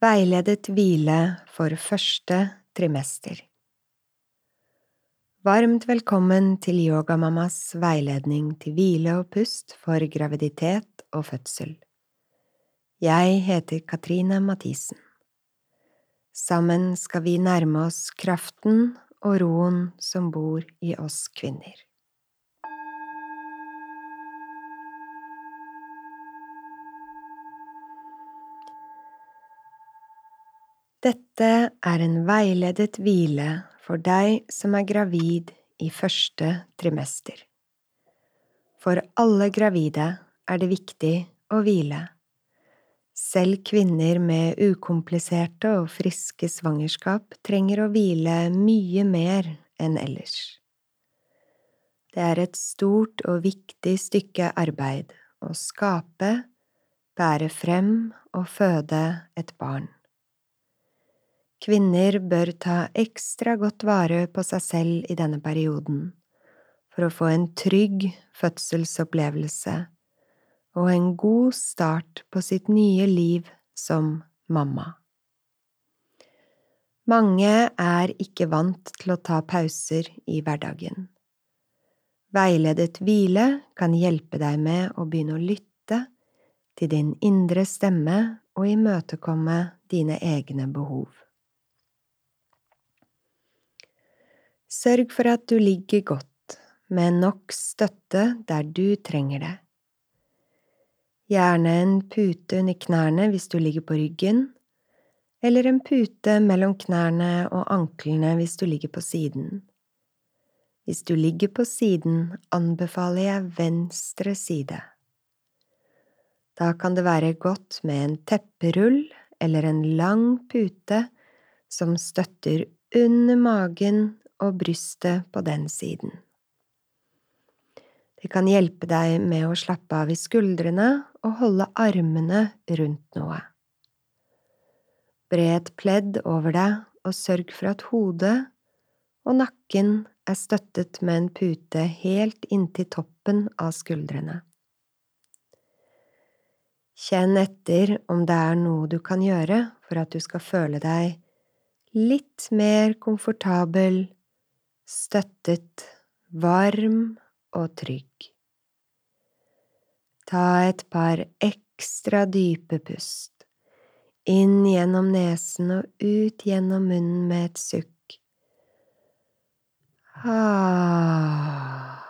Veiledet hvile for første trimester Varmt velkommen til Yogamammas veiledning til hvile og pust for graviditet og fødsel. Jeg heter Katrine Mathisen. Sammen skal vi nærme oss kraften og roen som bor i oss kvinner. Dette er en veiledet hvile for deg som er gravid i første trimester. For alle gravide er det viktig å hvile. Selv kvinner med ukompliserte og friske svangerskap trenger å hvile mye mer enn ellers. Det er et stort og viktig stykke arbeid å skape, bære frem og føde et barn. Kvinner bør ta ekstra godt vare på seg selv i denne perioden for å få en trygg fødselsopplevelse og en god start på sitt nye liv som mamma. Mange er ikke vant til å ta pauser i hverdagen. Veiledet hvile kan hjelpe deg med å begynne å lytte til din indre stemme og imøtekomme dine egne behov. Sørg for at du ligger godt, med nok støtte der du trenger det. Gjerne en pute under knærne hvis du ligger på ryggen, eller en pute mellom knærne og anklene hvis du ligger på siden. Hvis du ligger på siden, anbefaler jeg venstre side. Da kan det være godt med en tepperull eller en lang pute som støtter under magen og brystet på den siden. Det kan hjelpe deg med å slappe av i skuldrene og holde armene rundt noe. Bre et pledd over deg og sørg for at hodet og nakken er støttet med en pute helt inntil toppen av skuldrene. Kjenn etter om det er noe du kan gjøre for at du skal føle deg litt mer komfortabel støttet, varm og trygg. Ta et par ekstra dype pust, inn gjennom nesen og ut gjennom munnen med et sukk. Ah,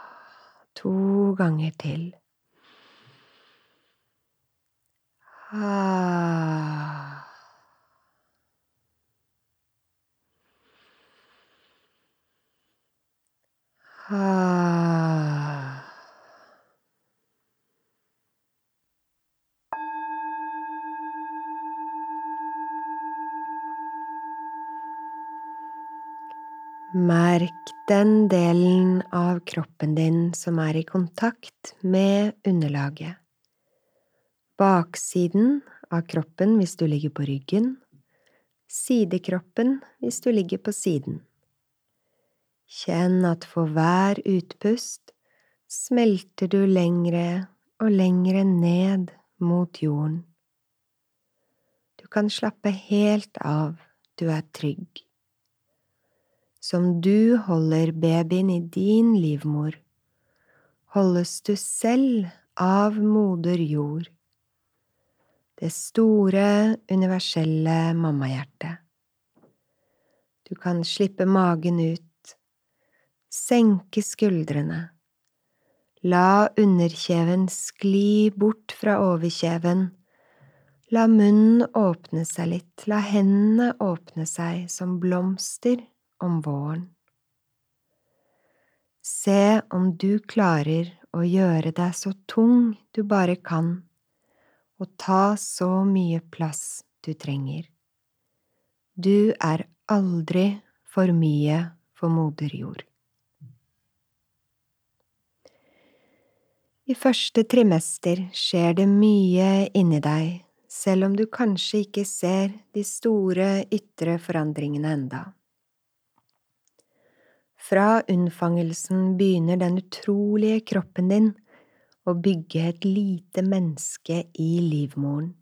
to ganger til. Ah. Merk den delen av kroppen din som er i kontakt med underlaget. Baksiden av kroppen hvis du ligger på ryggen, sidekroppen hvis du ligger på siden. Kjenn at for hver utpust smelter du lengre og lengre ned mot jorden. Du kan slappe helt av, du er trygg. Som du holder babyen i din livmor, holdes du selv av moder jord, det store, universelle mammahjertet. Du kan slippe magen ut senke skuldrene. La underkjeven skli bort fra overkjeven. La munnen åpne seg litt, la hendene åpne seg som blomster om våren. Se om du klarer å gjøre deg så tung du bare kan, og ta så mye plass du trenger. Du er aldri for mye for moder jord. I første trimester skjer det mye inni deg, selv om du kanskje ikke ser de store ytre forandringene enda. Fra unnfangelsen begynner den utrolige kroppen din å bygge et lite menneske i livmoren,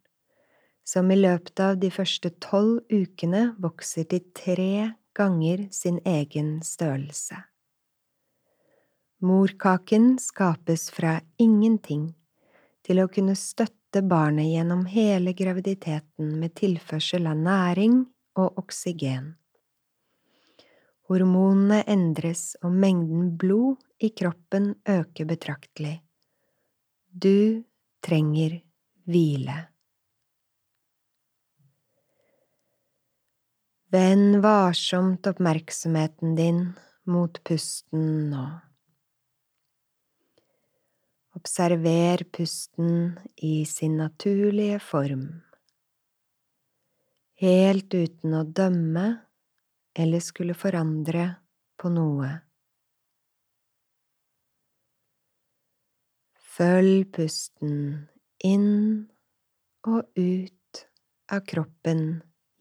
som i løpet av de første tolv ukene vokser til tre ganger sin egen størrelse. Morkaken skapes fra ingenting til å kunne støtte barnet gjennom hele graviditeten med tilførsel av næring og oksygen. Hormonene endres og mengden blod i kroppen øker betraktelig. Du trenger hvile. Vend varsomt oppmerksomheten din mot pusten nå. Observer pusten i sin naturlige form, helt uten å dømme eller skulle forandre på noe. Følg pusten inn og ut av kroppen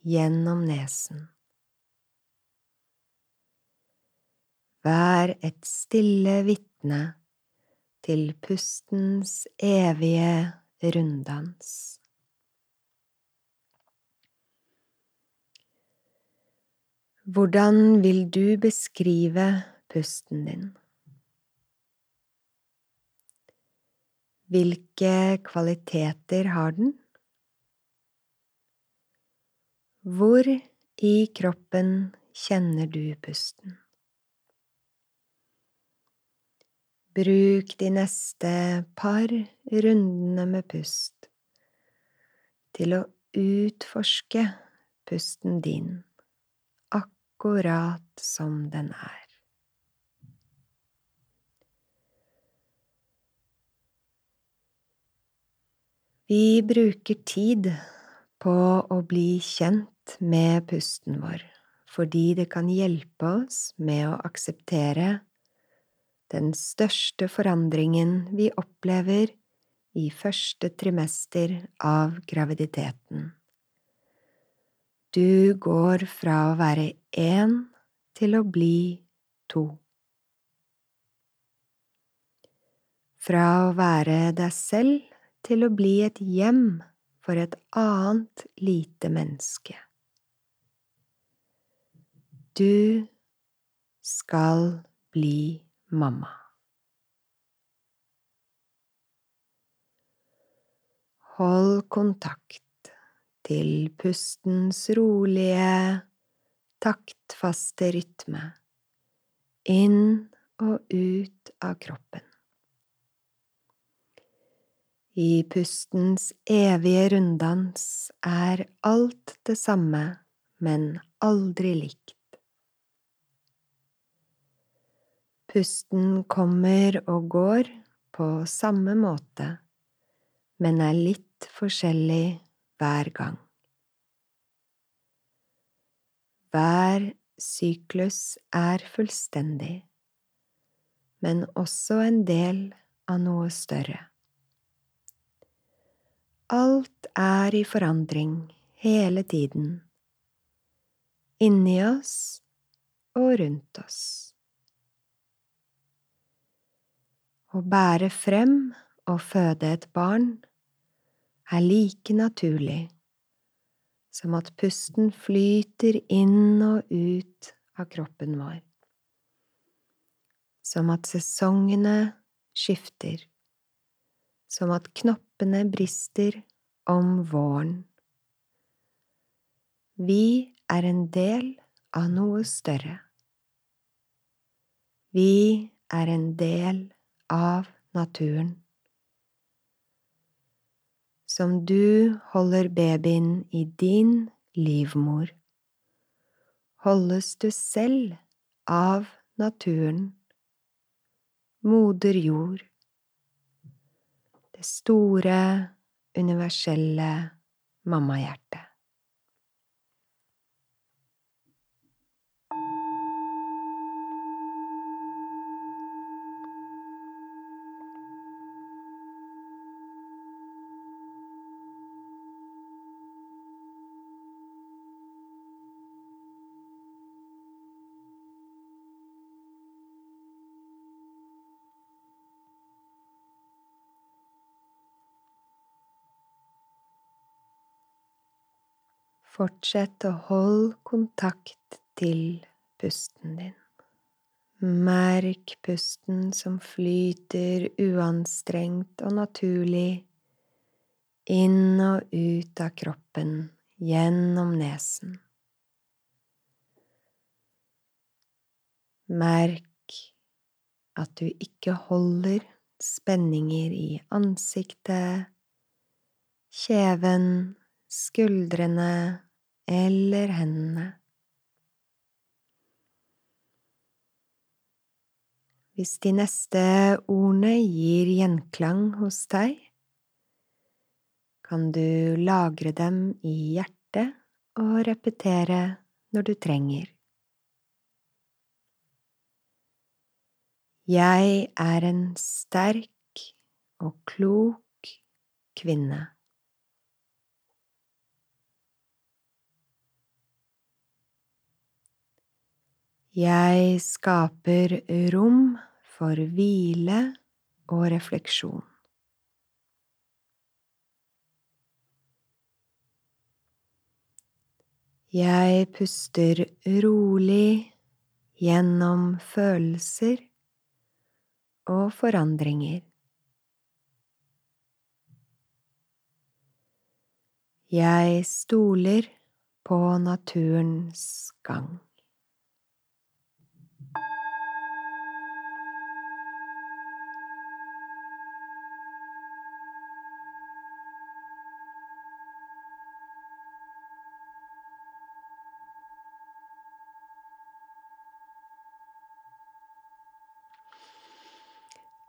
gjennom nesen. Vær et stille vitne til pustens evige runddans. Hvordan vil du beskrive pusten din? Hvilke kvaliteter har den? Hvor i kroppen kjenner du pusten? Bruk de neste par rundene med pust til å utforske pusten din akkurat som den er. Vi bruker tid på å bli kjent med pusten vår fordi det kan hjelpe oss med å akseptere den største forandringen vi opplever i første trimester av graviditeten. Du går fra å være én til å bli to. Fra å være deg selv til å bli et hjem for et annet lite menneske. Du skal bli mamma. Hold kontakt til pustens rolige, taktfaste rytme, inn og ut av kroppen. I pustens evige runddans er alt det samme, men aldri likt. Pusten kommer og går på samme måte, men er litt forskjellig hver gang. Hver syklus er fullstendig, men også en del av noe større. Alt er i forandring hele tiden, inni oss og rundt oss. Å bære frem og føde et barn er like naturlig som at pusten flyter inn og ut av kroppen vår, som at sesongene skifter, som at knoppene brister om våren. Vi er en del av noe større. Vi er en del av naturen som du holder babyen i din livmor, holdes du selv av naturen, moder jord, det store, universelle mammahjertet. Fortsett å holde kontakt til pusten din. Merk pusten som flyter uanstrengt og naturlig inn og ut av kroppen gjennom nesen. Merk at du ikke holder spenninger i ansiktet, kjeven, skuldrene eller hendene. Hvis de neste ordene gir gjenklang hos deg, kan du lagre dem i hjertet og repetere når du trenger. Jeg er en sterk og klok kvinne. Jeg skaper rom for hvile og refleksjon. Jeg puster rolig gjennom følelser og forandringer. Jeg stoler på naturens gang.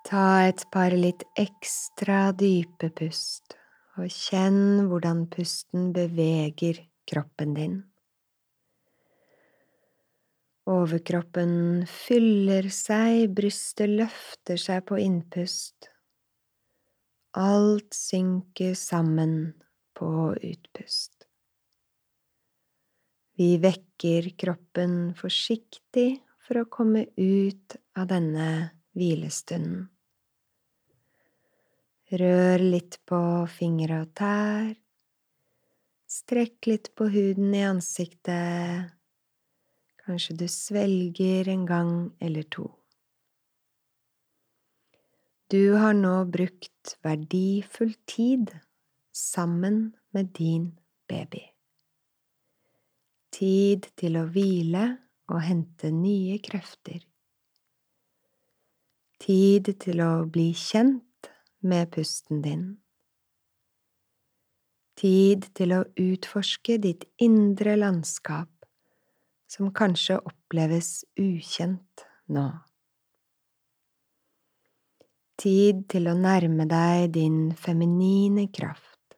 Ta et par litt ekstra dype pust, og kjenn hvordan pusten beveger kroppen din. Overkroppen fyller seg, brystet løfter seg på innpust. Alt synker sammen på utpust. Vi vekker kroppen forsiktig for å komme ut av denne hvilestunden. Rør litt på fingre og tær. Strekk litt på huden i ansiktet. Kanskje du svelger en gang eller to. Du har nå brukt verdifull tid sammen med din baby. Tid til å hvile og hente nye krefter. Tid til å bli kjent med pusten din. Tid til å utforske ditt indre landskap, som kanskje oppleves ukjent nå. Tid til å nærme deg din feminine kraft,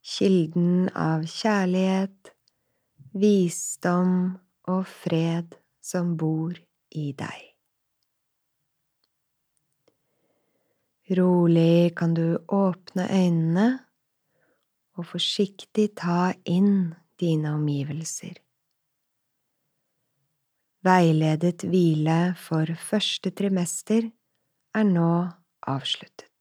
kilden av kjærlighet, visdom og fred som bor i deg. Rolig kan du åpne øynene og forsiktig ta inn dine omgivelser. Veiledet hvile for første trimester er nå avsluttet.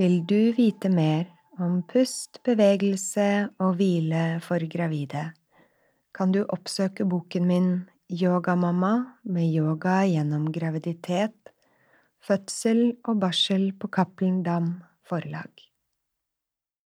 Vil du vite mer om pust, bevegelse og hvile for gravide, kan du oppsøke boken min Yogamamma med yoga gjennom graviditet, fødsel og barsel på Cappelen Dam forlag.